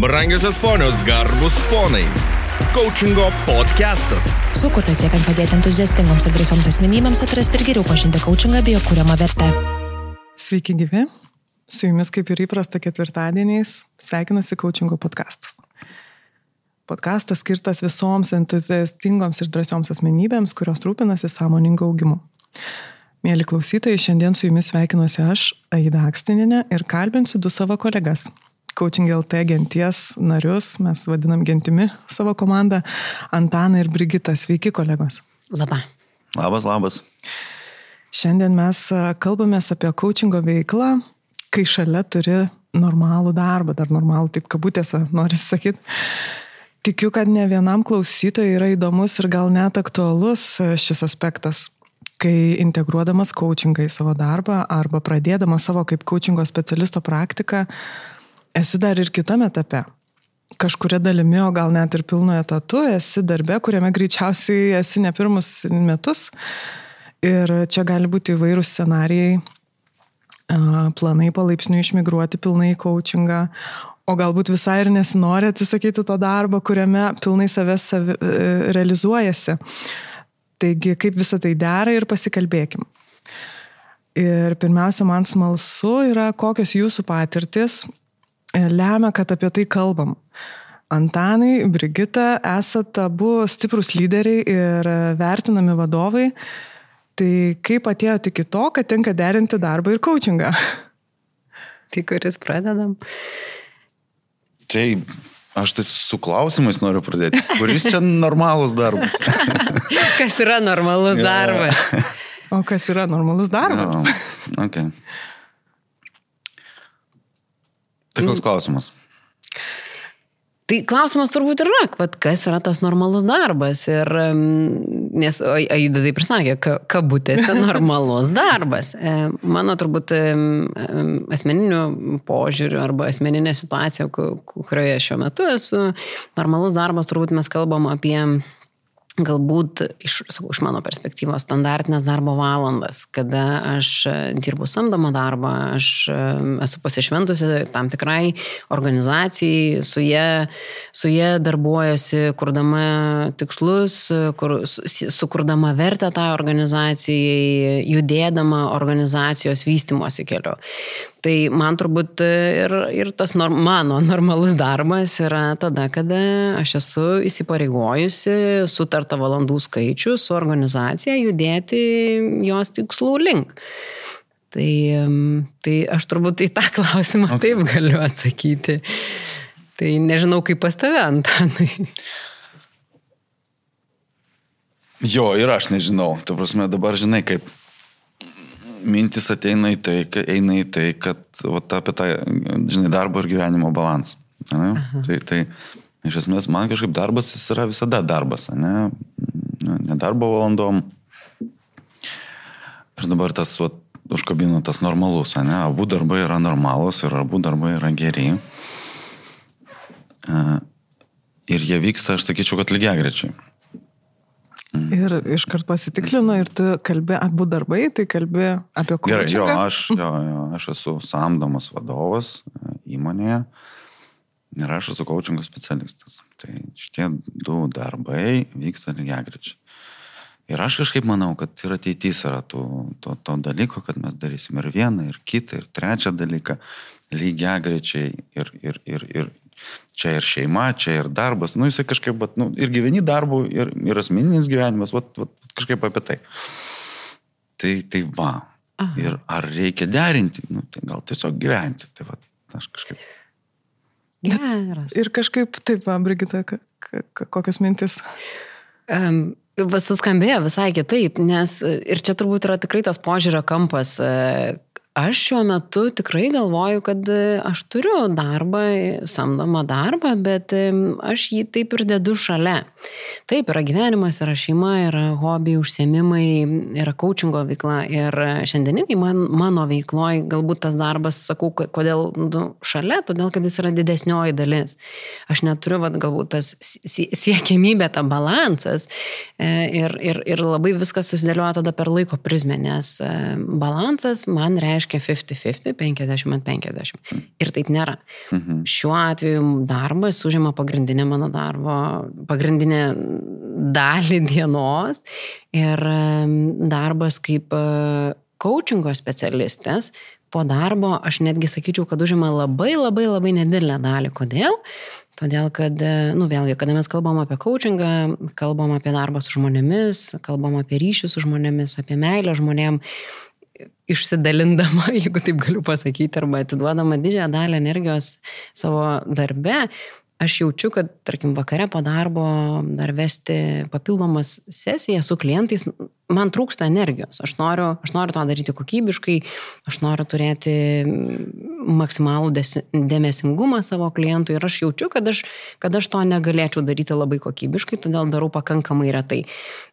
Brangiosios ponios, garbus ponai. Coachingo podcastas. Sukurtas siekiant padėti entuziastingoms ir drąsioms asmenybėms atrasti ir geriau pažinti coachingą bei jo kūriamą vertę. Sveiki gyvi, su jumis kaip ir įprasta ketvirtadieniais sveikinasi coachingo podcastas. Podcastas skirtas visoms entuziastingoms ir drąsioms asmenybėms, kurios rūpinasi sąmoningu augimu. Mėly klausytojai, šiandien su jumis sveikinuosi aš, Aida Akstininė, ir kalbinsiu du savo kolegas Coaching LT genties narius, mes vadinam gentimi savo komandą, Antaną ir Brigitą. Sveiki, kolegos. Labą. Labas, labas. Šiandien mes kalbamės apie coachingo veiklą, kai šalia turi normalų darbą, dar normalų, taip kabutėse, nori sakyti. Tikiu, kad ne vienam klausytojui yra įdomus ir gal net aktualus šis aspektas kai integruodamas coachingą į savo darbą arba pradėdamas savo kaip coachingo specialisto praktiką, esi dar ir kitame etape. Kažkuria dalimi, o gal net ir pilnu etatu, esi darbe, kuriame greičiausiai esi ne pirmus metus. Ir čia gali būti įvairūs scenarijai, planai palaipsniui išmigruoti pilnai į coachingą, o galbūt visai ir nesinori atsisakyti to darbo, kuriame pilnai savęs savi, e, realizuojasi. Taigi, kaip visą tai dera ir pasikalbėkim. Ir pirmiausia, man smalsu yra, kokios jūsų patirtis lemia, kad apie tai kalbam. Antanai, Brigita, esate abu stiprus lyderiai ir vertinami vadovai. Tai kaip atėjote iki to, kad tenka derinti darbą ir coachingą? Tai kuris pradedam? Tai aš tai su klausimais noriu pradėti. Kuris čia normalus darbas? kas yra normalus ja. darbas? O kas yra normalus darbas? Ja. Okay. Tai koks klausimas? Tai klausimas turbūt yra, vat, kas yra tas normalus darbas. Ir, nes Aida taip ir sakė, kabutėse normalus darbas. E, mano turbūt asmeniniu požiūriu arba asmeninė situacija, kurioje šiuo metu esu, normalus darbas turbūt mes kalbam apie galbūt iš, sakau, iš mano perspektyvos standartinės darbo valandas, kada aš e, dirbu samdomą darbą, aš e, esu pasišventusi tam tikrai organizacijai, su jie, su jie darbuojuosi, kurdama tikslus, kur, sukurdama vertę tą organizacijai, judėdama organizacijos vystimosi keliu. Tai man turbūt ir, ir tas norm, mano normalus darbas yra tada, kada aš esu įsipareigojusi sutartą valandų skaičių su organizacija judėti jos tikslų link. Tai, tai aš turbūt į tą klausimą okay. taip galiu atsakyti. Tai nežinau, kaip pas tave, Antanai. Jo, ir aš nežinau. Tu prasme, dabar žinai, kaip mintis ateina į tai, eina į tai kad vat, apie tą, žinai, darbo ir gyvenimo balansą. Tai, tai iš esmės man kažkaip darbas jis yra visada darbas, ne, ne darbo valandom. Ir dabar tas vat, užkabina tas normalus, ne, abu darbai yra normalūs ir abu darbai yra geri. Ir jie vyksta, aš sakyčiau, kad lygiai grečiai. Mhm. Ir iškart pasitikslinu, ir tu kalbi abu darbai, tai kalbi apie kokią. Gerai, jo aš, jo, jo, aš esu samdomas vadovas e, įmonėje ir aš esu coachingo specialistas. Tai šitie du darbai vyksta lygiai grečiai. Ir aš kažkaip manau, kad ir ateitis yra to, to, to dalyko, kad mes darysim ir vieną, ir kitą, ir trečią dalyką lygiai grečiai ir, ir, ir, ir, čia ir šeima, čia ir darbas, nu jisai kažkaip, bet, nu, ir gyveni darbu, ir, ir asmeninis gyvenimas, vat, vat, kažkaip apie tai. Tai, tai va. Aha. Ir ar reikia derinti, nu, tai gal tiesiog gyventi. Tai va, aš kažkaip. Geras. Ir kažkaip taip, va, Brigita, kokios mintis? Um, Suskambėjo visai kitaip, nes ir čia turbūt yra tikrai tas požiūrio kampas, Aš šiuo metu tikrai galvoju, kad e, aš turiu darbą, samdomą darbą, bet aš jį taip ir dedu šalia. Taip, yra gyvenimas, yra šeima, yra hobiai, užsiemimai, yra coachingo veikla ir šiandieniniai man, mano veikloje galbūt tas darbas, sakau, kodėl nu, šalia, todėl kad jis yra didesnioji dalis. Aš neturiu, vat, galbūt tas siekiamybė, ta balansas e, ir, ir, ir labai viskas susidėlioja tada per laiko prizmę, nes e, balansas man reiškia 50-50, 50 ant 50. Ir taip nėra. Mhm. Šiuo atveju darbas užima pagrindinę mano darbo, pagrindinę dalį dienos ir darbas kaip coachingo specialistės po darbo aš netgi sakyčiau, kad užima labai labai labai nedidelę dalį. Kodėl? Todėl, kad, nu vėlgi, kada mes kalbam apie coachingą, kalbam apie darbą su žmonėmis, kalbam apie ryšius su žmonėmis, apie meilę žmonėm, išsidalindama, jeigu taip galiu pasakyti, arba atiduodama didžiąją dalį energijos savo darbe, aš jaučiu, kad, tarkim, vakare po darbo dar vesti papildomas sesiją su klientais, man trūksta energijos. Aš noriu, aš noriu to daryti kokybiškai, aš noriu turėti maksimalų dėmesingumą savo klientui ir aš jaučiu, kad aš, kad aš to negalėčiau daryti labai kokybiškai, todėl darau pakankamai retai.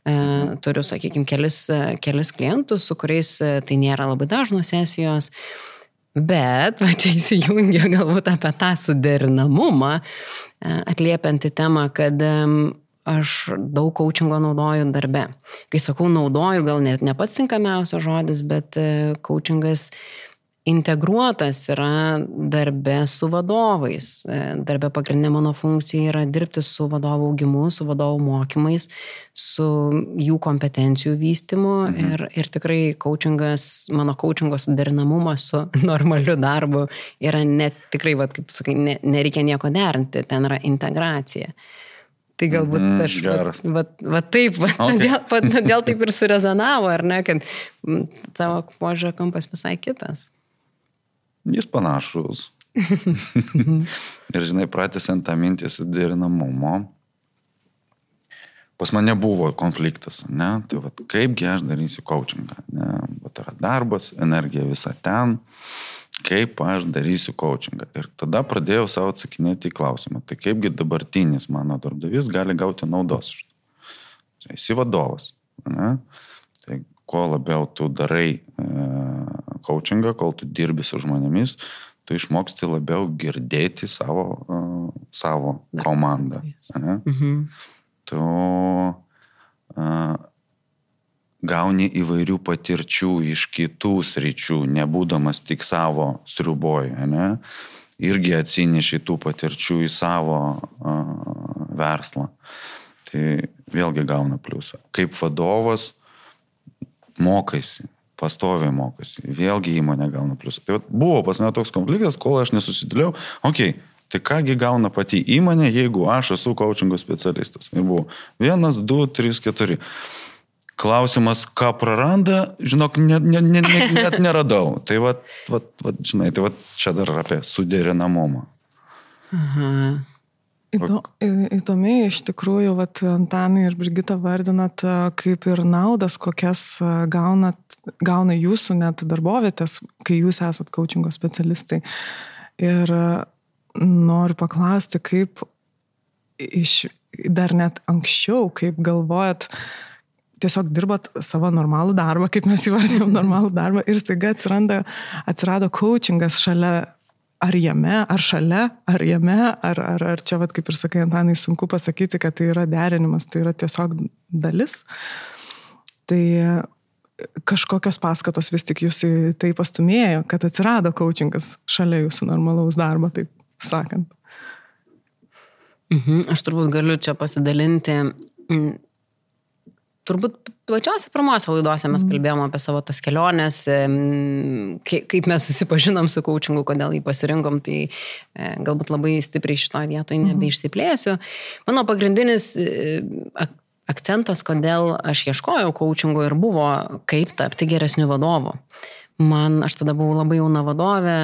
E, turiu, sakykime, kelis, kelis klientus, su kuriais e, tai nėra labai dažnos sesijos. Bet, va čia įsijungia galbūt apie tą suderinamumą, e, atliepiant į temą, kad aš daug coachingo naudoju darbe. Kai sakau naudoju, gal net ne pats tinkamiausias žodis, bet e, coachingas integruotas yra darbe su vadovais. E, darbe pagrindinė mano funkcija yra dirbti su vadovų augimu, su vadovų mokymais, su jų kompetencijų vystimu mhm. ir, ir tikrai coachingas, mano coachingo suderinamumas su normaliu darbu yra net tikrai, va, kaip tu sakai, ne, nereikia nieko derinti, ten yra integracija. Tai galbūt mm, aš, va, va, va taip, va, okay. dėl, va, dėl taip ir surezonavo, ar ne, kad tavo požiūrio kampas visai kitas. Jis panašus. ir žinai, pratęsiant tą mintį suderinamumo, pas mane buvo konfliktas, ne? Tai va, kaipgi aš darysiu coachingą, ne? Bet yra darbas, energija visa ten, kaip aš darysiu coachingą. Ir tada pradėjau savo atsakinėti į klausimą, tai kaipgi dabartinis mano darbdavys gali gauti naudos iš to. Tai esi vadovas, ne? Tai kuo labiau tu darai e, coachingą, kol tu dirbi su žmonėmis, tu išmoksti labiau girdėti savo, uh, savo komandą. Mhm. Tu uh, gauni įvairių patirčių iš kitų sričių, nebūdamas tik savo sriuboj, ne? irgi atsineši tų patirčių į savo uh, verslą. Tai vėlgi gauna pliusą. Kaip vadovas mokaisi, pastoviai mokosi. Vėlgi įmonė gauna pliusą. Tai buvo pas mane toks konfliktas, kol aš nesusidėliau, okei, okay, tai kągi gauna pati įmonė, jeigu aš esu coachingo specialistas. Ir buvo vienas, du, trys, keturi. Klausimas, ką praranda, žinok, net, net, net, net neradau. Tai va, va, va, žinai, tai va čia dar apie suderinamumą. Aha. Įdo, įdomiai iš tikrųjų, vat, Antanai ir Brigita vardinat kaip ir naudas, kokias gaunat, gauna jūsų net darbovietės, kai jūs esat coachingo specialistai. Ir noriu paklausti, kaip iš, dar net anksčiau, kaip galvojat, tiesiog dirbat savo normalų darbą, kaip mes įvardėjom normalų darbą ir staiga atsiranda, atsirado coachingas šalia ar jame, ar šalia, ar jame, ar, ar, ar čia, vat, kaip ir sakai, Antanai, sunku pasakyti, kad tai yra derinimas, tai yra tiesiog dalis. Tai kažkokios paskatos vis tik jūs į tai pastumėjo, kad atsirado coachingas šalia jūsų normalaus darbo, taip sakant. Mhm, aš turbūt galiu čia pasidalinti turbūt plačiausiai pirmose laidose mes mhm. kalbėjom apie savo tas keliones, kaip mes susipažinom su coachingu, kodėl jį pasirinkom, tai e, galbūt labai stipriai šitoje vietoje mhm. nebeišsiplėsiu. Mano pagrindinis e, akcentas, kodėl aš ieškojau coachingo ir buvo, kaip tapti geresniu vadovu. Man, aš tada buvau labai jauna vadovė,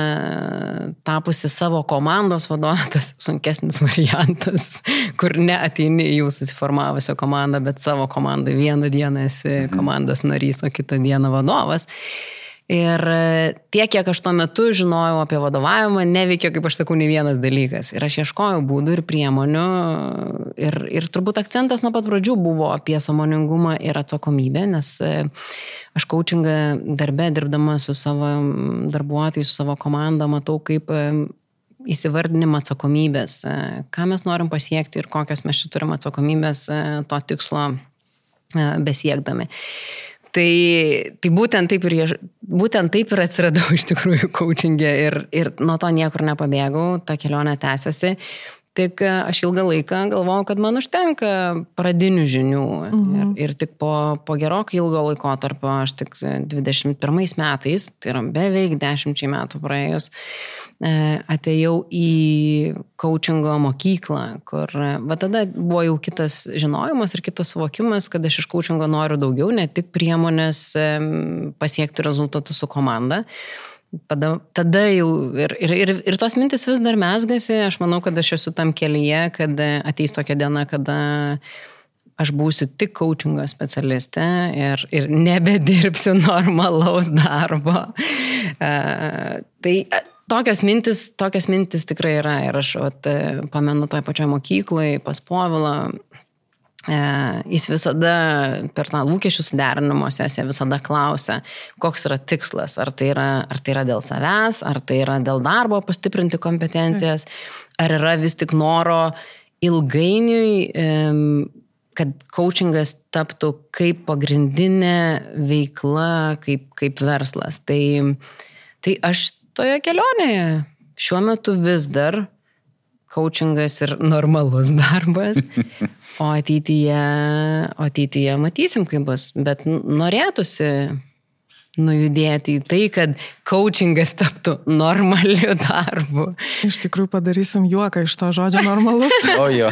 tapusi savo komandos vadovė, tas sunkesnis variantas, kur neateini į jau susiformavusią komandą, bet savo komandai vieną dieną esi mhm. komandos narys, o kitą dieną vadovas. Ir e, tiek, kiek aš tuo metu žinojau apie vadovavimą, neveikia, kaip aš sakau, ne vienas dalykas. Ir aš ieškojau būdų ir priemonių. Ir, ir turbūt akcentas nuo pat pradžių buvo apie samoningumą ir atsakomybę, nes e, aš coachingą darbę, dirbdama su savo darbuotojais, su savo komanda, matau kaip e, įsivardinimą atsakomybės, ką mes norim pasiekti ir kokias mes čia turim atsakomybės to tikslo besiekdami. Tai, tai būtent, taip ir, būtent taip ir atsiradau iš tikrųjų coachingė ir, ir nuo to niekur nepabėgau, ta kelionė tęsiasi. Tik aš ilgą laiką galvojau, kad man užtenka pradinių žinių. Mhm. Ir, ir tik po, po gerokai ilgo laiko tarp, aš tik 21 metais, tai yra beveik 10 metų praėjus, E, atėjau į coachingo mokyklą, kur va tada buvo jau kitas žinojimas ir kitas suvokimas, kad aš iš coachingo noriu daugiau, ne tik priemonės pasiekti rezultatus su komanda. Tada, tada jau ir, ir, ir, ir tos mintis vis dar mesgasi, aš manau, kad aš esu tam kelyje, kad ateis tokia diena, kada aš būsiu tik coachingo specialistė ir, ir nebedirbsiu normalaus darbo. Uh, tai tokios mintis, tokios mintis tikrai yra. Ir aš vat, pamenu toje pačioje mokykloje pas Povilą. E, jis visada per tą lūkesčių suderinimo sesiją visada klausia, koks yra tikslas. Ar tai yra, ar tai yra dėl savęs, ar tai yra dėl darbo pastiprinti kompetencijas, ar yra vis tik noro ilgainiui kad coachingas taptų kaip pagrindinė veikla, kaip, kaip verslas. Tai, tai aš toje kelionėje. Šiuo metu vis dar coachingas ir normalus darbas, o ateityje, o ateityje matysim, kaip bus. Bet norėtųsi nujudėti į tai, kad coachingas taptų normaliu darbu. Iš tikrųjų padarysim juoką iš to žodžio normalus. o jo.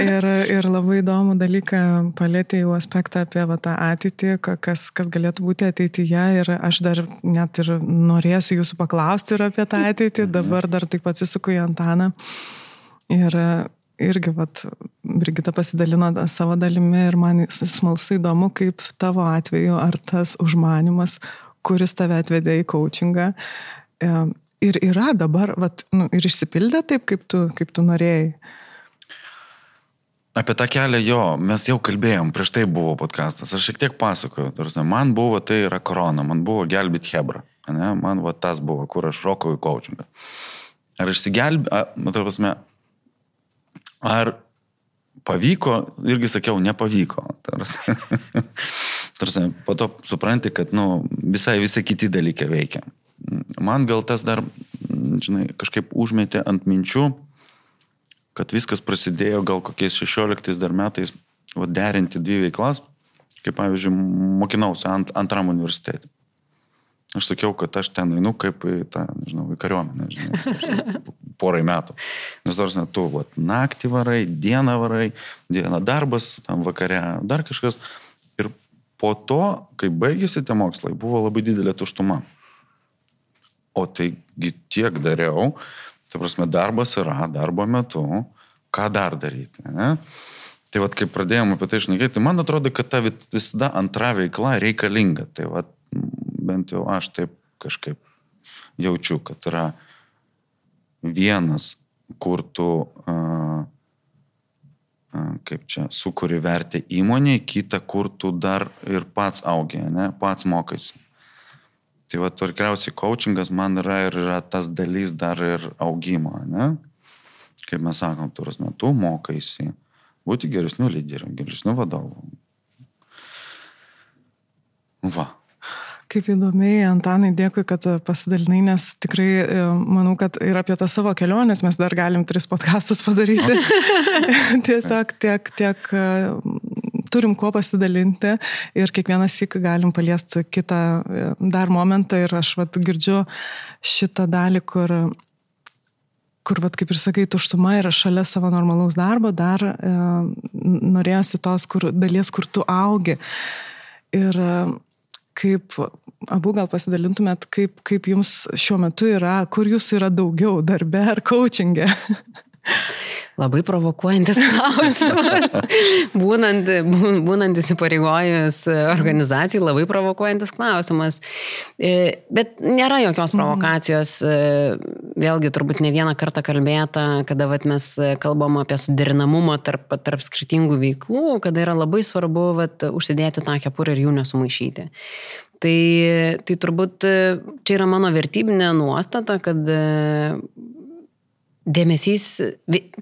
ir, ir labai įdomų dalyką palėtė jau aspektą apie va, tą ateitį, kas, kas galėtų būti ateityje. Ir aš dar net ir norėsiu jūsų paklausti ir apie tą ateitį. Mhm. Dabar dar taip atsisuku į Antaną. Ir irgi, vat, Brigita pasidalino savo dalimi ir man smalsu įdomu, kaip tavo atveju, ar tas užmanimas, kuris tave atvedė į coachingą, e, ir yra dabar, vat, nu, ir išsipildė taip, kaip tu, kaip tu norėjai. Apie tą kelią jo, mes jau kalbėjom, prieš tai buvo podkastas, aš šiek tiek pasakoju, tarsi, man buvo tai yra korona, man buvo gelbėti Hebra, ne? man va tas buvo, kur aš rokau į coachingą. Ar išsigelbė, matau, prasme, Ar pavyko, irgi sakiau, nepavyko. Tarsi, tarsi, po to supranti, kad nu, visai visai kiti dalykai veikia. Man gal tas dar, žinai, kažkaip užmetė ant minčių, kad viskas prasidėjo gal kokiais 16 dar metais, va, derinti dvi veiklas, kaip pavyzdžiui, mokinausi ant, antram universitetui. Aš sakiau, kad aš ten einu kaip į tą, nežinau, į kariuomenę, žinai, porai metų. Nes nors net tu, vat, naktį varai, dieną varai, dieną darbas, tam vakare, dar kažkas. Ir po to, kai baigėsi tie mokslai, buvo labai didelė tuštuma. O taigi tiek dariau, tai prasme, darbas yra, darbo metu, ką dar daryti. Ne? Tai vad, kai pradėjome apie tai išnagėti, man atrodo, kad ta visada antra veikla reikalinga. Tai vad, bent jau aš taip kažkaip jaučiu, kad yra vienas, kur tu, a, a, kaip čia, sukuri vertę įmonėje, kita, kur tu dar ir pats augi, ne, pats mokaiesi. Tai va, tikriausiai coachingas man yra ir yra tas dalis dar ir augimo, ne? Kaip mes sakom, turas metu mokaisi būti geresniu lyderiu, geresniu vadovu. Va. Kaip įdomiai, Antanai, dėkui, kad pasidalinai, nes tikrai e, manau, kad ir apie tą savo kelionės mes dar galim tris podkastus padaryti. Tiesiog tiek, tiek e, turim kuo pasidalinti ir kiekvienas įk galim paliesti kitą e, dar momentą ir aš vat girdžiu šitą dalį, kur kur, vat, kaip ir sakai, tuštuma yra šalia savo normalaus darbo, dar e, norėjosi tos kur, dalies, kur tu augi. Ir e, kaip abu gal pasidalintumėt, kaip, kaip jums šiuo metu yra, kur jūsų yra daugiau darbe ar coachingė? Labai provokuojantis klausimas. būnant, būnant įsipareigojus organizacijai, labai provokuojantis klausimas. E, bet nėra jokios mhm. provokacijos. E, vėlgi, turbūt ne vieną kartą kalbėta, kada vat, mes kalbam apie suderinamumą tarp, tarp skirtingų veiklų, kada yra labai svarbu vat, užsidėti tą kepurę ir jų nesumaišyti. Tai, tai turbūt čia yra mano vertybinė nuostata, kad dėmesys,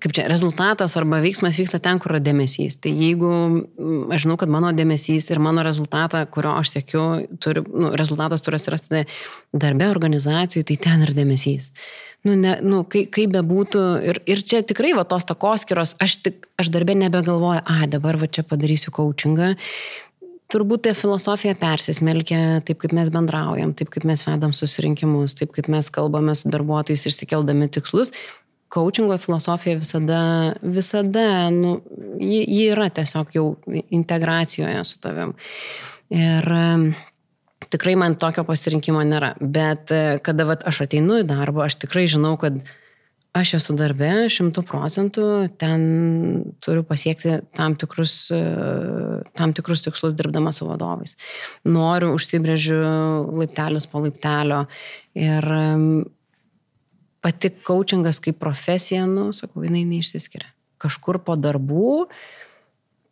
kaip čia, rezultatas arba veiksmas vyksta ten, kur yra dėmesys. Tai jeigu mm, aš žinau, kad mano dėmesys ir mano rezultatą, kurio aš sėkiu, turi, nu, rezultatas turi atsirasti darbe organizacijų, tai ten ir dėmesys. Nu, ne, nu, kaip, kaip bebūtų, ir, ir čia tikrai va tos takoskiros, aš, tik, aš darbė nebegalvoju, a, dabar va čia padarysiu coachingą, turbūt ta filosofija persismelkia taip, kaip mes bendraujam, taip, kaip mes vedam susirinkimus, taip, kaip mes kalbame su darbuotojais išsikeldami tikslus, coachingo filosofija visada, visada, nu, ji, ji yra tiesiog jau integracijoje su tavim. Ir tikrai man tokio pasirinkimo nėra. Bet e, kada vat, aš ateinu į darbą, aš tikrai žinau, kad aš esu darbė šimtų procentų, ten turiu pasiekti tam tikrus, e, tam tikrus tikslus dirbdama su vadovais. Noriu, užsibrėžiu laiptelis po laiptelio ir pati coachingas kaip profesija, nu, sakau, jinai neišsiskiria. Kažkur po darbų,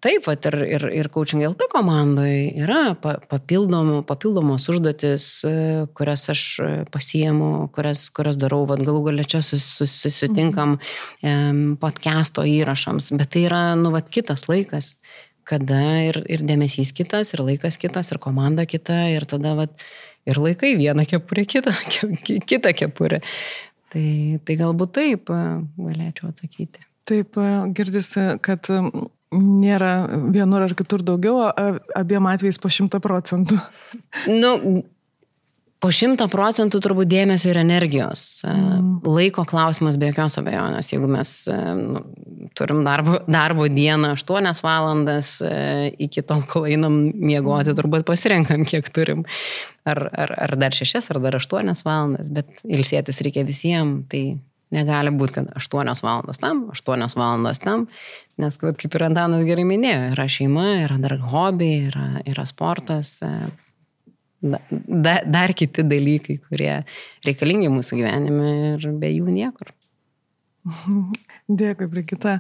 taip, vat, ir, ir, ir coaching LT komandoje yra papildomos, papildomos užduotis, e, kurias aš pasiemu, kurias, kurias darau, vat, galų galia čia sus, sus, susitinkam mhm. podcast'o įrašams, bet tai yra, nu, vat, kitas laikas kada ir, ir dėmesys kitas, ir laikas kitas, ir komanda kita, ir tada vat, ir laikai vieną kepurę, kitą, kitą kepurę. Tai, tai galbūt taip e, galėčiau atsakyti. Taip, e, girdisi, kad nėra vienur ar kitur daugiau, abiem atvejais po šimtą procentų. Nu, po šimtą procentų turbūt dėmesio ir energijos. E, mm. Laiko klausimas be jokios abejonės. Jeigu mes e, nu, turim darbo, darbo dieną 8 valandas, e, iki tol, kol einam miegoti, turbūt pasirenkam, kiek turim. Ar, ar, ar dar 6, ar dar 8 valandas, bet ilsėtis reikia visiems. Tai negali būti, kad 8 valandas tam, 8 valandas tam, nes, kaip ir Antanas gerai minėjo, yra šeima, yra dar hobiai, yra, yra sportas da, dar kiti dalykai, kurie reikalingi mūsų gyvenime ir be jų niekur. Dėkui, Brigita.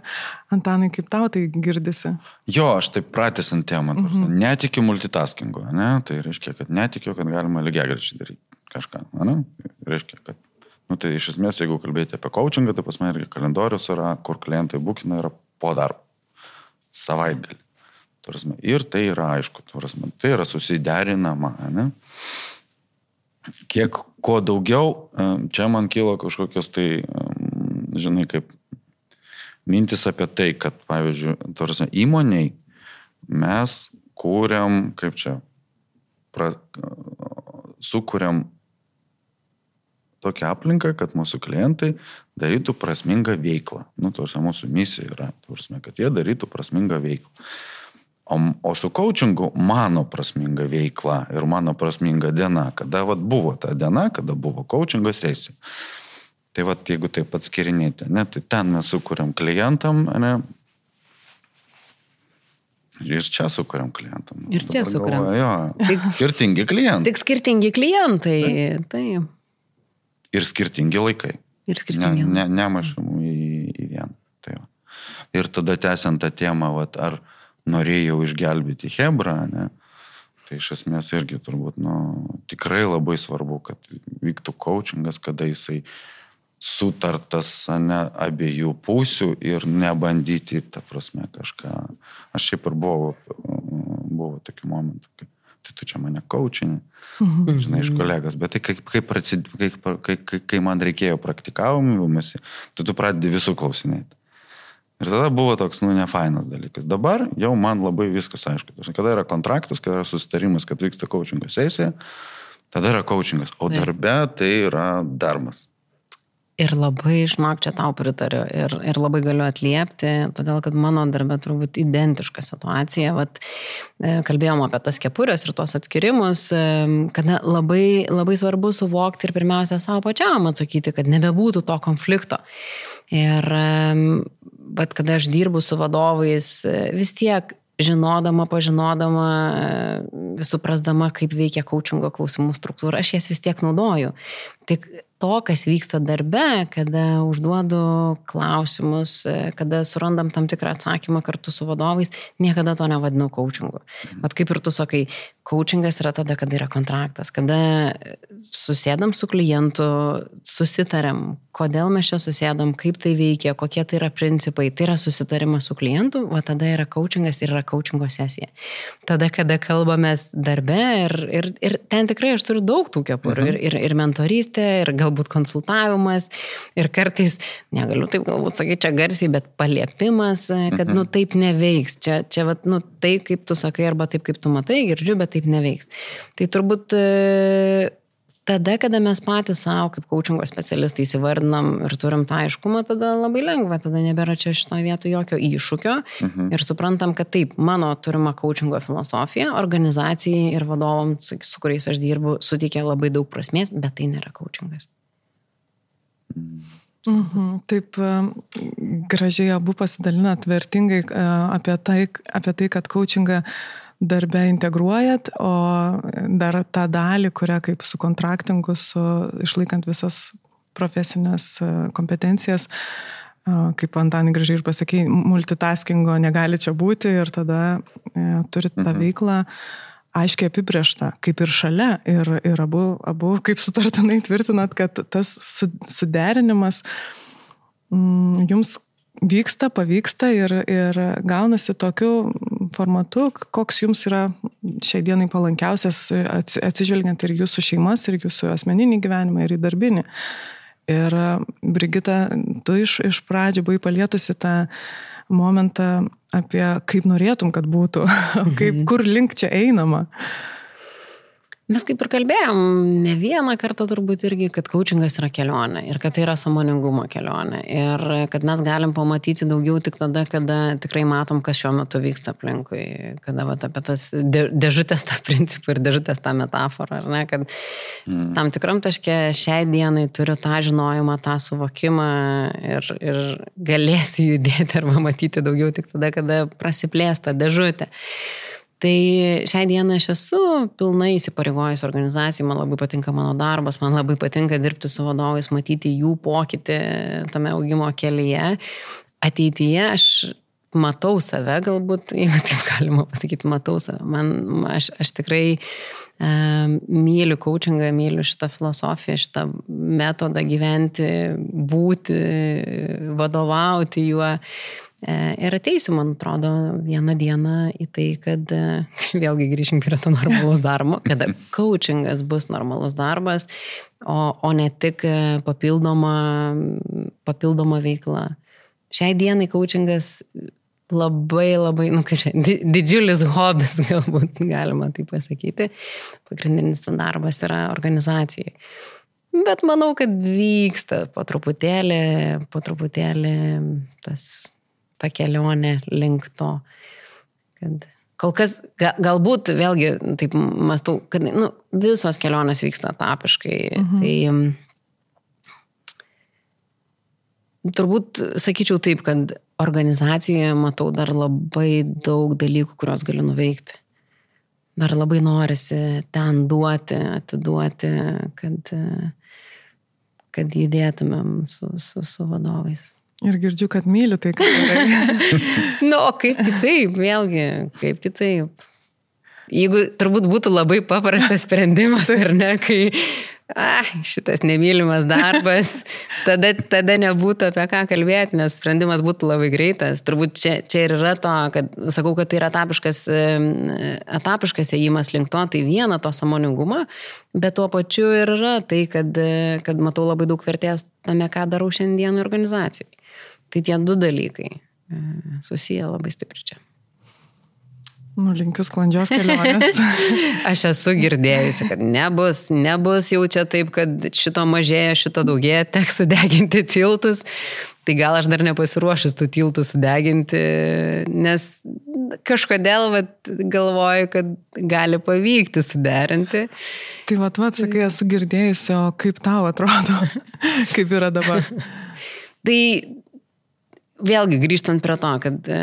Antanai, kaip tau tai girdisi? Jo, aš taip pratęsant temą. Mm -hmm. Netikiu multitaskingu, ne? Tai reiškia, kad netikiu, kad galima lygiai grečiai daryti kažką. Ne? Reiškia, kad Nu, tai iš esmės, jeigu kalbėti apie coachingą, tai pas mane irgi kalendorius yra, kur klientai būkina yra po darbo. Savaitgalį. Turasme, ir tai yra aišku, turasme, tai yra susiderinama. Ne? Kiek kuo daugiau, čia man kilo kažkokios tai, žinai, kaip mintis apie tai, kad, pavyzdžiui, turasme, įmoniai mes kūriam, kaip čia, pra, sukūriam tokią aplinką, kad mūsų klientai darytų prasmingą veiklą. Nu, tarsi mūsų misija yra, tarsi, kad jie darytų prasmingą veiklą. O, o su coachingu mano prasminga veikla ir mano prasminga diena, kada vat, buvo ta diena, kada buvo coachingo sesija. Tai vat, jeigu taip atskirinėti, ne, tai ten mes sukūrėm klientam, ne, ir čia sukūrėm klientam. Ir čia sukūrėm. Jo, tik, skirtingi klientai. Tik skirtingi klientai. Tai. Ir skirtingi laikai. Ir skirtingi. Ne, ne, nemažam į, į vieną. Tai va. ir tada tęsiant tą temą, vat, ar norėjau išgelbėti Hebrą, ne? Tai iš esmės irgi turbūt, nu, tikrai labai svarbu, kad vyktų coachingas, kada jisai sutartas ne, abiejų pusių ir nebandyti, ta prasme, kažką. Aš šiaip ir buvau, buvo tokių momentų, kai tai tu čia mane coachinė, mhm. žinai, iš kolegas, bet tai kaip, kaip, prasid, kaip, kai, kai, kai man reikėjo praktikavimui, tai tu pradedi visų klausinėti. Ir tada buvo toks, nu, nefainas dalykas. Dabar jau man labai viskas aišku. Kada yra kontraktas, kada yra susitarimas, kad vyksta coachingo sesija, tada yra coachingas. O darbe tai yra darbas. Ir labai, žinok, čia tau pritariu ir, ir labai galiu atliepti, todėl kad mano darbė turbūt identiška situacija. Vat, e, kalbėjom apie tas kepurės ir tuos atskirimus, e, kada labai, labai svarbu suvokti ir pirmiausia savo pačiam atsakyti, kad nebebūtų to konflikto. Ir bet kada aš dirbu su vadovais, vis tiek žinodama, pažinodama, suprasdama, kaip veikia coachingo klausimų struktūra, aš jas vis tiek naudoju. Tik to, kas vyksta darbe, kada užduodu klausimus, kada surandam tam tikrą atsakymą kartu su vadovais, niekada to nevadinu coachingu. Bet kaip ir tu sakai, coachingas yra tada, kada yra kontraktas, kada susėdam su klientu, susitarėm, kodėl mes čia susėdam, kaip tai veikia, kokie tai yra principai, tai yra susitarimas su klientu, o tada yra coachingas ir yra coachingo sesija. Tada, kada kalbamės darbe ir, ir, ir ten tikrai aš turiu daug tų kepurių, mhm. ir, ir, ir mentorystė, ir galbūt konsultavimas, ir kartais, negaliu taip galbūt sakyti čia garsiai, bet paliepimas, kad, mhm. nu, taip neveiks. Čia, čia, vat, nu, tai, kaip tu sakai, arba taip, kaip tu matai, girdžiu, bet taip neveiks. Tai turbūt tada, kada mes patys savo kaip coachingo specialistai įsivardinam ir turim tą aiškumą, tada labai lengva, tada nebėra čia šitoje vietoje jokio iššūkio mhm. ir suprantam, kad taip, mano turima coachingo filosofija organizacijai ir vadovom, su kuriais aš dirbu, suteikia labai daug prasmės, bet tai nėra coachingas. Mhm, taip gražiai abu pasidalinat vertingai e, apie tai, apie tai kad coachingą darbe integruojat, o dar tą dalį, kurią kaip su kontraktingu, su išlaikant visas profesinės e, kompetencijas, e, kaip Antanai gražiai ir pasakė, multitaskingo negali čia būti ir tada e, turit tą mhm. veiklą aiškiai apibriešta, kaip ir šalia. Ir, ir abu, abu kaip sutartinai tvirtinat, kad tas suderinimas mm, jums vyksta, pavyksta ir, ir gaunasi tokiu formatu, koks jums yra šiai dienai palankiausias, atsižvelgiant ir jūsų šeimas, ir jūsų asmeninį gyvenimą, ir į darbinį. Ir Brigita, tu iš, iš pradžių buvai palietusi tą momentą apie kaip norėtum, kad būtų, kaip, mhm. kur link čia einama. Mes kaip ir kalbėjom, ne vieną kartą turbūt irgi, kad coachingas yra kelionė ir kad tai yra samoningumo kelionė ir kad mes galim pamatyti daugiau tik tada, kada tikrai matom, kas šiuo metu vyksta aplinkui, kada vat, apie tas dėžutės tą principą ir dėžutės tą metaforą, ar ne, kad mm. tam tikram taške šiai dienai turiu tą žinojimą, tą suvokimą ir, ir galėsiu judėti arba matyti daugiau tik tada, kada prasiplės ta dėžutė. Tai šiai dienai aš esu pilnai įsipareigojus organizacijai, man labai patinka mano darbas, man labai patinka dirbti su vadovais, matyti jų pokytį tame augimo kelyje. Ateityje aš matau save, galbūt, jeigu taip galima pasakyti, matau save. Man, aš, aš tikrai e, myliu coachingą, myliu šitą filosofiją, šitą metodą gyventi, būti, vadovauti juo. E, ir ateisiu, man atrodo, vieną dieną į tai, kad e, vėlgi grįžim prie to normalus darbo, kada coachingas bus normalus darbas, o, o ne tik e, papildoma, papildoma veikla. Šiai dienai coachingas labai labai, nu, kažkaip, didžiulis hobis, galbūt galima tai pasakyti. Pagrindinis darbas yra organizacijai. Bet manau, kad vyksta po truputėlį, po truputėlį tas ta kelionė link to. Kad kol kas, ga, galbūt vėlgi, taip mastau, kad nu, visos kelionės vyksta etapiškai. Mhm. Tai turbūt sakyčiau taip, kad organizacijoje matau dar labai daug dalykų, kuriuos galiu nuveikti. Dar labai norisi ten duoti, atiduoti, kad, kad judėtumėm su, su, su vadovais. Ir girdžiu, kad myli tai, ką darai. nu, o kaip kitaip, vėlgi, kaip kitaip. Jeigu turbūt būtų labai paprastas sprendimas, ar ne, kai ah, šitas nemylimas darbas, tada, tada nebūtų apie ką kalbėti, nes sprendimas būtų labai greitas. Turbūt čia, čia ir yra to, kad sakau, kad tai yra etapiškas, etapiškas ėjimas link to, tai viena to samoningumo, bet tuo pačiu ir yra tai, kad, kad matau labai daug vertės tame, ką darau šiandien organizacijai. Tai tie du dalykai e, susiję labai stipriai čia. Nulinkiu sklandžios kelionės. Aš esu girdėjusi, kad nebus, nebus jau čia taip, kad šito mažėja, šito daugėja, teks sudeginti tiltus. Tai gal aš dar nepasiruošęs tų tiltų sudeginti, nes kažkodėl vat, galvoju, kad gali pavykti suderinti. Tai vat, vat, sakai, esu girdėjusi, o kaip tau atrodo, kaip yra dabar? tai vėlgi grįžtant prie to, kad e,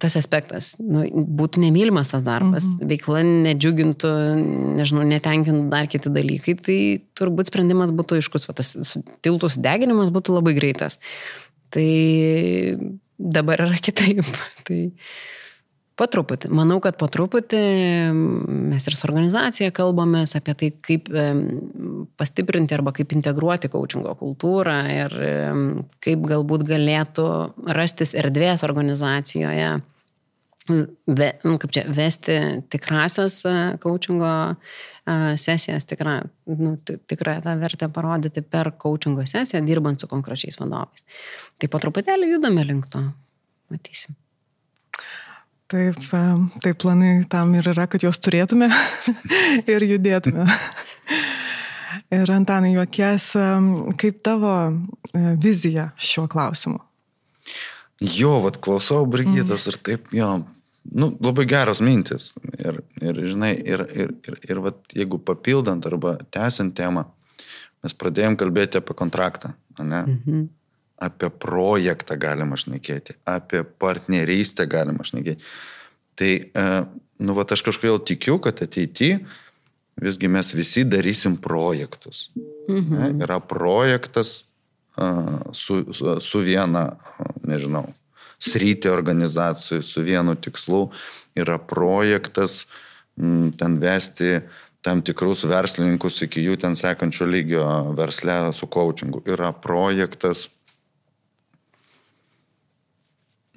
tas aspektas, nu, būtų nemylimas tas darbas, mhm. veikla nedžiugintų, nežinau, netenkintų dar kiti dalykai, tai turbūt sprendimas būtų aiškus, va, tas tiltų sudeginimas būtų labai greitas. Tai dabar yra kitaip. Tai, Po truputį. Manau, kad po truputį mes ir su organizacija kalbamės apie tai, kaip pastiprinti arba kaip integruoti coachingo kultūrą ir kaip galbūt galėtų rastis erdvės organizacijoje, ve, nu, kaip čia, vesti tikrasias e, coachingo e, sesijas, tikrą, nu, tikrą tą vertę parodyti per coachingo sesiją, dirbant su konkrečiais vadovais. Tai po truputėlį judame link to. Matysim. Taip, tai planai tam ir yra, kad juos turėtume ir judėtume. ir Antanai, juokies, kaip tavo e, vizija šiuo klausimu? Jo, vad klausau Brigitos mm. ir taip, jo, nu, labai geros mintis. Ir, ir žinai, ir, ir, ir, ir vat, jeigu papildant arba tęsiant temą, mes pradėjom kalbėti apie kontraktą, ne? Mm -hmm apie projektą galima šnekėti, apie partnerystę galima šnekėti. Tai, e, nu, va, aš kažkodėl tikiu, kad ateityje visgi mes visi darysim projektus. Mhm. Ne, yra projektas uh, su, su, su viena, nežinau, sritį organizacijų, su vienu tikslu. Yra projektas m, ten vesti tam tikrus verslininkus iki jų ten sekančio lygio versle su coachingu. Yra projektas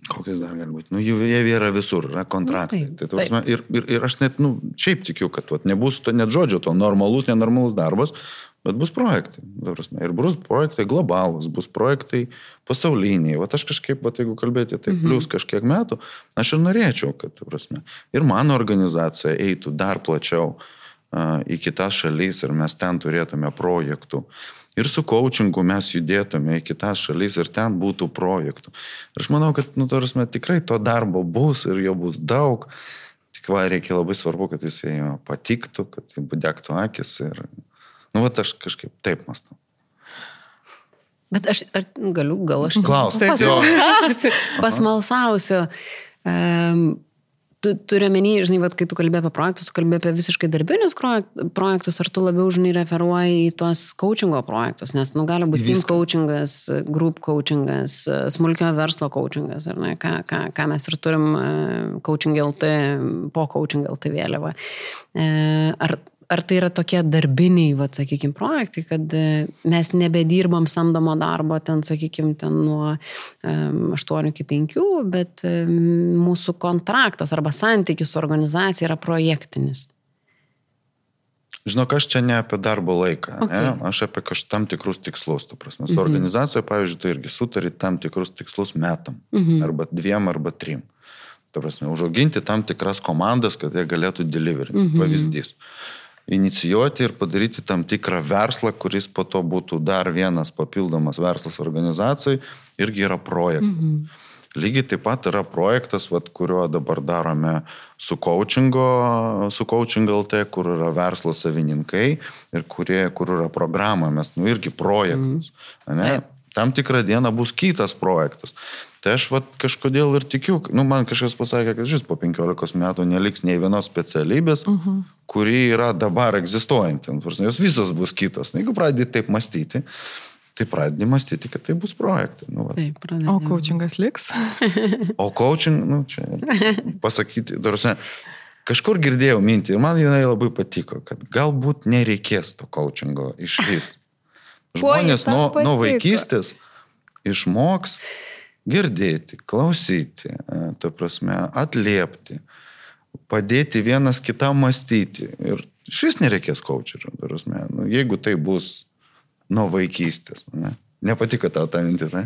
Kokias dar gali būti? Nu, jų yra visur, yra kontraktai. Nu, taip, tai, prasme, ir, ir, ir aš net, nu, šiaip tikiu, kad vat, nebus to net žodžio, to normalus, nenormalus darbas, bet bus projektai. Prasme, ir bus projektai globalūs, bus projektai pasauliniai. Vat aš kažkaip, vat, jeigu kalbėti, tai mhm. plus kažkiek metų, aš ir norėčiau, kad, prasme, ir mano organizacija eitų dar plačiau uh, į kitas šalis ir mes ten turėtume projektų ir su coachingu mes judėtume į kitas šalis ir ten būtų projektų. Ir aš manau, kad, nu, tarsi, tikrai to darbo bus ir jo bus daug. Tik va, reikia labai svarbu, kad jisai patiktų, kad jis budektų akis ir, nu, va, aš kažkaip taip mąstau. Bet aš ar, galiu, gal aš. Klausiu. Pasmalsausiu. pasmalsausiu. Um, tu turi menį, žinai, vat, kai tu kalbė apie projektus, tu kalbė apie visiškai darbinius projektus, ar tu labiau, žinai, referuoji į tos coachingo projektus, nes, nu, gali būti team coachingas, group coachingas, smulkio verslo coachingas, ar ne, ką, ką, ką mes ir turim e, coaching LT, po coaching LT vėliavą. E, ar ar tai yra tokie darbiniai, va, sakykime, projektai, kad e, mes nebedirbam samdomo darbo ten, sakykime, ten nuo um, 8 iki 5, bet um, mūsų kontraktas arba santykis su organizacija yra projektinis. Žinok, aš čia ne apie darbo laiką, okay. ne? aš apie kažkokius tam tikrus tikslus. Tu prasme, su mm -hmm. organizacija, pavyzdžiui, tai irgi sutari tam tikrus tikslus metam. Mm -hmm. Arba dviem, arba trim. Tu prasme, užauginti tam tikras komandas, kad jie galėtų delivery. Mm -hmm. Pavyzdys inicijuoti ir padaryti tam tikrą verslą, kuris po to būtų dar vienas papildomas verslas organizacijai, irgi yra projektas. Mhm. Lygiai taip pat yra projektas, vat, kurio dabar darome su coachingo, su coaching LT, kur yra verslo savininkai ir kurie, kur yra programa, mes, nu, irgi projektas. Mm. Tam tikrą dieną bus kitas projektas. Tai aš vat, kažkodėl ir tikiu, nu, man kažkas pasakė, kad šis po 15 metų neliks nei vienos specialybės, uh mhm. -huh. kuri yra dabar egzistuojanti. Nu, jos visos bus kitos. Na, jeigu pradedi taip mąstyti, tai pradedi mąstyti, kad tai bus projektai. Nu, taip, pradedi. o coachingas liks? o coaching, nu, čia pasakyti, tarsi, kažkur girdėjau mintį ir man jinai labai patiko, kad galbūt nereikės to coachingo iš vis. Žmonės nuo, nuo vaikystės išmoks girdėti, klausyti, e, ta prasme, atliepti, padėti vienas kitam mąstyti. Ir šis nereikės kočerio, nu, jeigu tai bus nuo vaikystės. Ne? Nepatiko tau ta mintis, ne?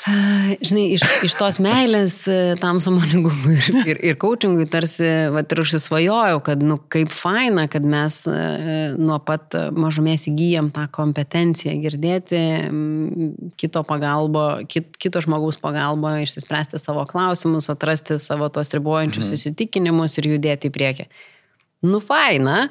Žinai, iš, iš tos meilės e, tam samoningumui ir, ir, ir coachingui tarsi, va, ir užsisvajojau, kad, nu, kaip faina, kad mes e, nuo pat mažumės įgyjam tą kompetenciją girdėti kito pagalbo, kit, kito žmogaus pagalbo, išsispręsti savo klausimus, atrasti savo tos ribojančius mhm. įsitikinimus ir judėti į priekį. Nu, faina,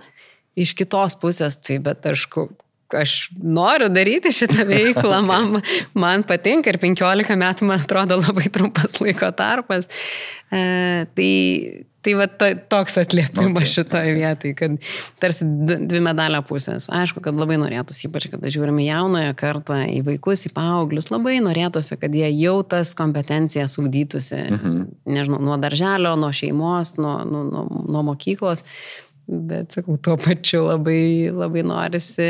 iš kitos pusės, tai bet aišku, aš noriu daryti šitą veiklą, man, man patinka ir 15 metų, man atrodo, labai trumpas laiko tarpas. E, tai Tai va ta, toks atliepimas okay. šitoje vietoje, kad tarsi dvi medalio pusės. Aišku, kad labai norėtųsi, ypač kada žiūrime jaunąją kartą, į vaikus, į paauglius, labai norėtųsi, kad jie jau tas kompetencijas ugdytųsi, mhm. nežinau, nuo darželio, nuo šeimos, nuo, nuo, nuo, nuo mokyklos. Bet, sakau, tuo pačiu labai, labai norisi,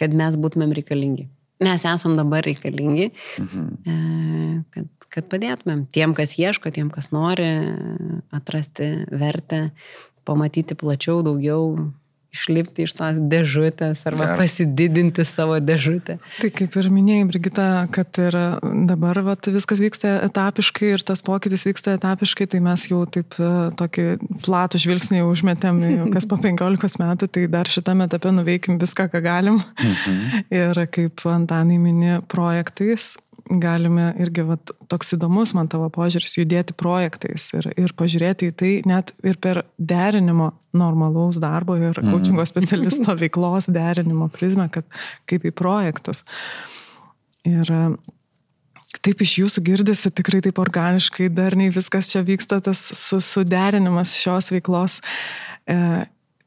kad mes būtumėm reikalingi. Mes esam dabar reikalingi, mhm. E, kad kad padėtumėm tiem, kas ieško, tiem, kas nori atrasti vertę, pamatyti plačiau, daugiau, išlipti iš tos dėžutės arba Geras. pasididinti savo dėžutę. Tai kaip ir minėjai, Brigita, kad ir dabar vat, viskas vyksta etapiškai ir tas pokytis vyksta etapiškai, tai mes jau taip e, tokį platų žvilgsnį užmetėm, kas po 15 metų, tai dar šitame etape nuveikim viską, ką galim. Mhm. Ir kaip Antanai mini projektais, galime irgi, vat, toks įdomus man tavo požiūris, judėti projektais ir, ir pažiūrėti į tai net ir per derinimo normalaus darbo ir mm. coachingo specialisto veiklos derinimo prizmę, kad kaip į projektus. Ir taip iš jūsų girdisi tikrai taip organiškai, darniai viskas čia vyksta, tas suderinimas šios veiklos. E,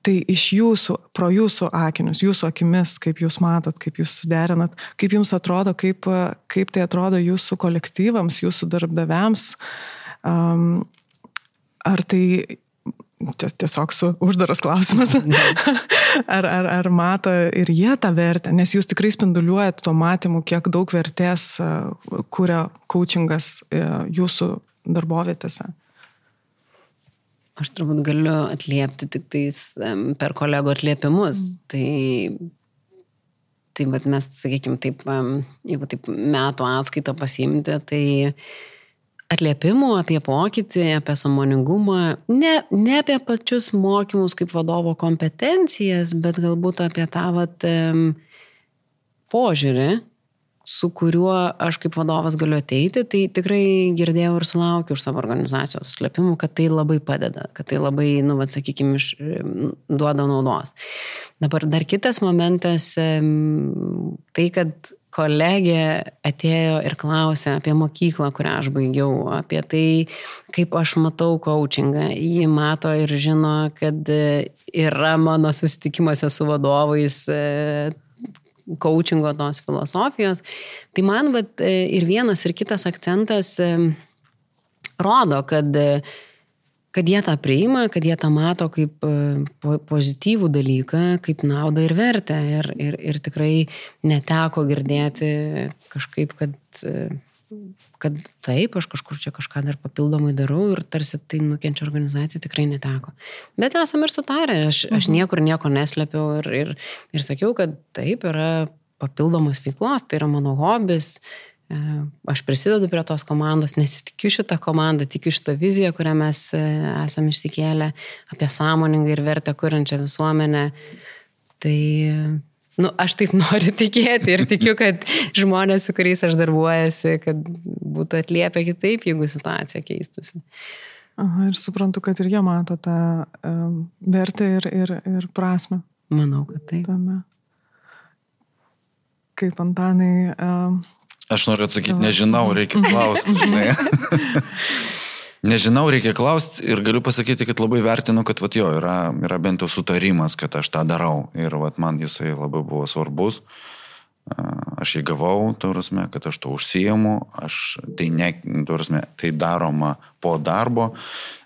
Tai iš jūsų, pro jūsų akinius, jūsų akimis, kaip jūs matot, kaip jūs suderinat, kaip jums atrodo, kaip, kaip tai atrodo jūsų kolektyvams, jūsų darbdaviams. Um, ar tai tiesiog su uždaras klausimas, ar, ar, ar mato ir jie tą vertę, nes jūs tikrai spinduliuojat tuo matymu, kiek daug vertės kuria coachingas jūsų darbovietėse. Aš turbūt galiu atliepti tik tais per kolegų atliepimus. Mm. Tai, tai bet mes, sakykime, taip, jeigu taip metų atskaitą pasimti, tai atliepimų apie pokytį, apie samoningumą, ne, ne apie pačius mokymus kaip vadovo kompetencijas, bet galbūt apie tą vat, požiūrį, su kuriuo aš kaip vadovas galiu ateiti, tai tikrai girdėjau ir sulaukiu už savo organizacijos atslėpimų, kad tai labai padeda, kad tai labai, nu, vad, sakykime, iš, duoda naudos. Dabar dar kitas momentas, tai kad kolegė atėjo ir klausė apie mokyklą, kurią aš baigiau, apie tai, kaip aš matau coachingą. Ji mato ir žino, kad yra mano susitikimuose su vadovais coachingo tos filosofijos. Tai man vat, e, ir vienas, ir kitas akcentas e, rodo, kad, e, kad jie tą priima, kad jie tą mato kaip pozityvų dalyką, kaip naudą ir vertę. Ir, ir, ir tikrai neteko girdėti kažkaip, kad kad taip, aš kažkur čia kažką dar papildomai darau ir tarsi tai nukenčia organizacija, tikrai neteko. Bet esame ir sutarę, aš, aš mhm. niekur nieko neslėpiau ir, ir, ir sakiau, kad taip yra papildomos veiklos, tai yra mano hobis, e, aš prisidedu prie tos komandos, nes tikiu šitą komandą, tikiu šitą viziją, kurią mes e, esame išsikėlę apie sąmoningą ir vertę kuriančią visuomenę. Tai nu, aš taip noriu tikėti ir tikiu, kad žmonės, su kuriais aš darbuojasi, kad būtų atliepę kitaip, jeigu situacija keistusi. Aha, ir suprantu, kad ir jie mato tą um, vertę ir, ir, ir prasme. Manau, kad taip. Tame. Kaip Antanai. Um, aš noriu atsakyti, nežinau, reikia klausti, žinai. Nežinau, reikia klausti ir galiu pasakyti, kad labai vertinu, kad vat, jo, yra, yra bent jau sutarimas, kad aš tą darau. Ir vat, man jisai labai buvo svarbus. Aš jį gavau, taurasme, kad aš to užsijimu, aš tai, ne, taurasme, tai daroma po darbo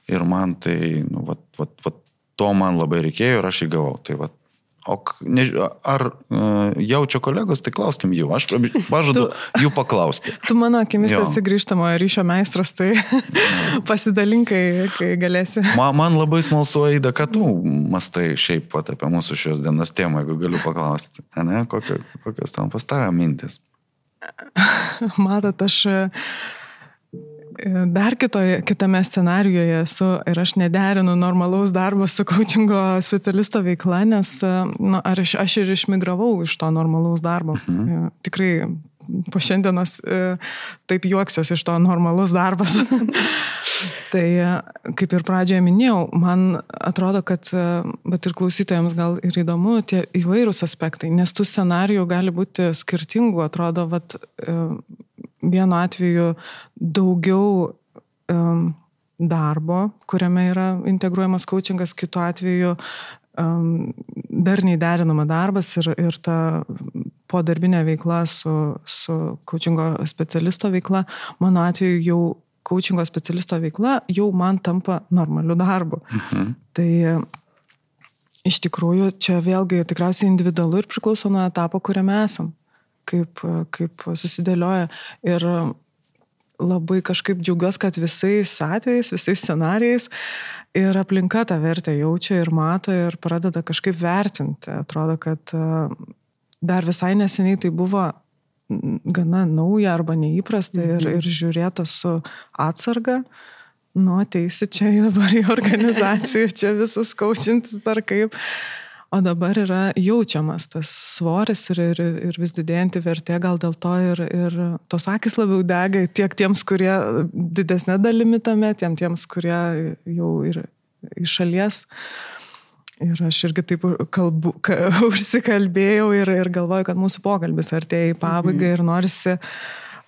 ir man tai, nu, vat, vat, vat, to man labai reikėjo ir aš jį gavau. Tai vat, O ne, ar uh, jaučia kolegos, tai klauskim jų. Aš pažadu tu, jų paklausti. Tu mano akimis esi grįžtamojo ryšio meistras, tai pasidalinkai, kai galėsi. Man, man labai smalsu, Aida, kad tu mastai šiaip pat apie mūsų šios dienos temą, jeigu galiu paklausti. Ne? Kokio, kokios tam pastavę mintis? Matot, aš dar kitoje, kitame scenarijoje esu ir aš nederinu normalaus darbo su coachingo specialisto veikla, nes nu, aš, aš ir išmigravau iš to normalaus darbo. Mhm. Tikrai po šiandienos e, taip juoksiuosi iš to normalus darbas. tai e, kaip ir pradžioje minėjau, man atrodo, kad, e, bet ir klausytojams gal ir įdomu, tie įvairūs aspektai, nes tų scenarijų gali būti skirtingų, atrodo, vat, vienu atveju daugiau um, darbo, kuriame yra integruojamas coachingas, kitu atveju um, darniai derinama darbas ir, ir ta podarbinė veikla su, su coachingo specialisto veikla, mano atveju jau coachingo specialisto veikla jau man tampa normaliu darbu. Mhm. Tai iš tikrųjų čia vėlgi tikriausiai individualu ir priklauso nuo etapo, kuriame esam, kaip, kaip susidėlioja. Ir labai kažkaip džiaugiuosi, kad visais atvejais, visais scenarijais ir aplinka tą vertę jaučia ir mato ir pradeda kažkaip vertinti. Atrodo, kad e, dar visai neseniai tai buvo gana nauja arba neįprasta ir, mhm. ir žiūrėta su atsarga. Nu, ateisi čia dabar į organizaciją, čia visus kaučintis dar kaip. O dabar yra jaučiamas tas svoris ir, ir, ir vis didėjanti vertė, gal dėl to ir, ir tos akis labiau dega tiek tiems, kurie didesnė dalimi tame, tiem tiems, kurie jau ir iš šalies. Ir aš irgi taip kalbu, ka, užsikalbėjau ir, ir galvoju, kad mūsų pokalbis artėja į pabaigą mhm. ir norisi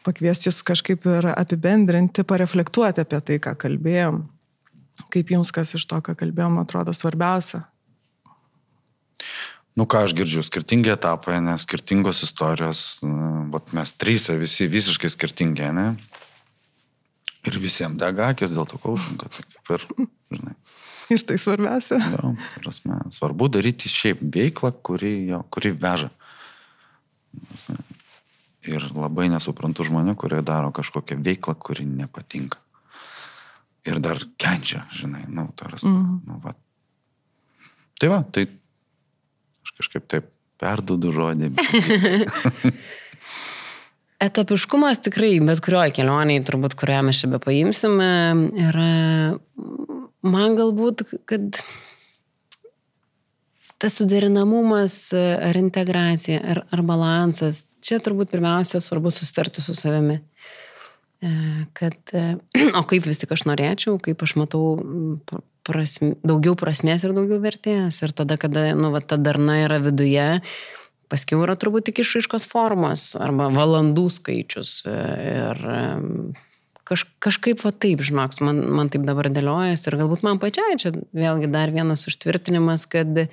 pakviesti jūs kažkaip ir apibendrinti, pareflektuoti apie tai, ką kalbėjom. Kaip jums kas iš to, ką kalbėjom, atrodo svarbiausia? Nu ką aš girdžiu, skirtingi etapai, nes skirtingos istorijos, vat mes trys visi visiškai skirtingi, ne? Ir visiems dega akis dėl to kaušingo, tai kaip ir, žinai. Ir tai svarbiausia. Jo, prasme, svarbu daryti šiaip veiklą, kuri, jo, kuri veža. Ir labai nesuprantu žmonių, kurie daro kažkokią veiklą, kuri nepatinka. Ir dar kenčia, žinai, nu, taras. Mm nu, va. Tai va, tai kažkaip taip perdodu žodį. Etapiškumas tikrai, bet kurioje kelionėje, turbūt kurią mes čia be paimsime, yra man galbūt, kad tas suderinamumas ar integracija, ar, ar balansas, čia turbūt pirmiausia svarbu sustarti su savimi. E, kad, e, o kaip vis tik aš norėčiau, kaip aš matau prasme, daugiau prasmės ir daugiau vertės. Ir tada, kada nu, va, ta darna yra viduje, paskiau yra turbūt tik išaiškos formos arba valandų skaičius. Ir kaž, kažkaip va taip, žinok, man, man taip dabar dėliojas ir galbūt man pačiai čia vėlgi dar vienas užtvirtinimas, kad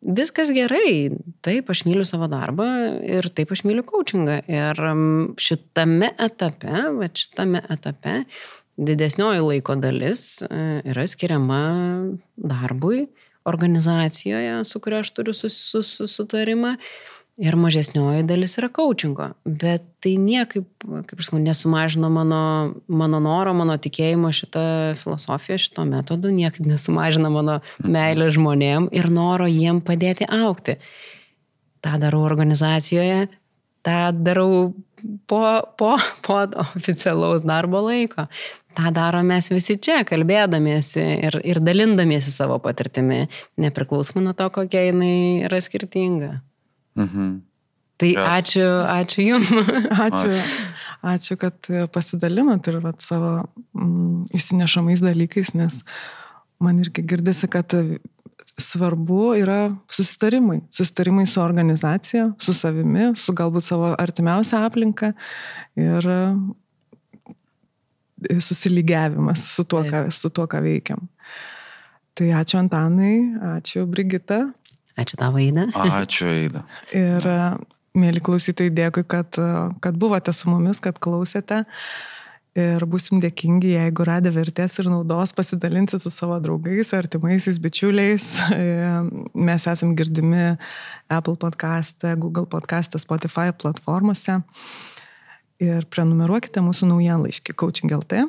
viskas gerai, taip aš myliu savo darbą ir taip aš myliu coachingą. Ir šitame etape, va šitame etape, didesnioji laiko dalis e, yra skiriama darbui organizacijoje, su kuria aš turiu susitarimą. Ir mažesnioji dalis yra coachingo. Bet tai niekaip, kaip aš sakau, nesumažino mano, mano noro, mano tikėjimo šitą filosofiją, šito metodu, niekaip nesumažina mano meilę žmonėm ir noro jiem padėti aukti. Ta darau organizacijoje, tą darau po, po, po oficialaus darbo laiko. Ta daro mes visi čia, kalbėdamiesi ir, ir dalindamiesi savo patirtimi, nepriklausomai nuo to, kokia jinai yra skirtinga. Mhm. Tai ja. ačiū, ačiū Jums. Ačiū, ačiū, kad pasidalinot ir vat, savo mm, išsinešamais dalykais, nes man irgi girdisi, kad svarbu yra susitarimai. Susitarimai su organizacija, su savimi, su galbūt savo artimiausia aplinka ir e, susilygiavimas su tuo, ką, su tuo, ką veikiam. Tai ačiū Antanai, ačiū Brigita. Ačiū tavo Eida. Ačiū Eida. Ir, e, mėly klausytojai, dėkui, kad, kad buvote su mumis, kad klausėte. Ir busim dėkingi, jeigu radę vertės ir naudos pasidalinsit su savo draugais, artimaisiais, bičiuliais. Mes esam girdimi Apple podcast, Google podcast, Spotify platformose. Ir prenumeruokite mūsų naujienlaiškį Coaching LT.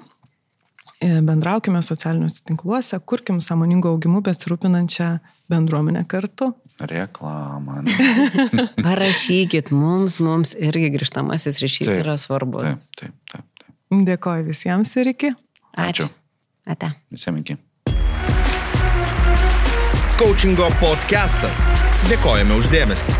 Bendraukime socialiniuose tinkluose, kurkim samoningo augimu besirūpinančią bendruomenę kartu. Reklama. Parašykit mums, mums irgi grįžtamasis ryšys taip, yra svarbus. Taip, taip, taip. Dėkoju visiems ir iki. Ačiū. Ate. Visiems iki. Coachingo podcastas. Dėkojame uždėmesi.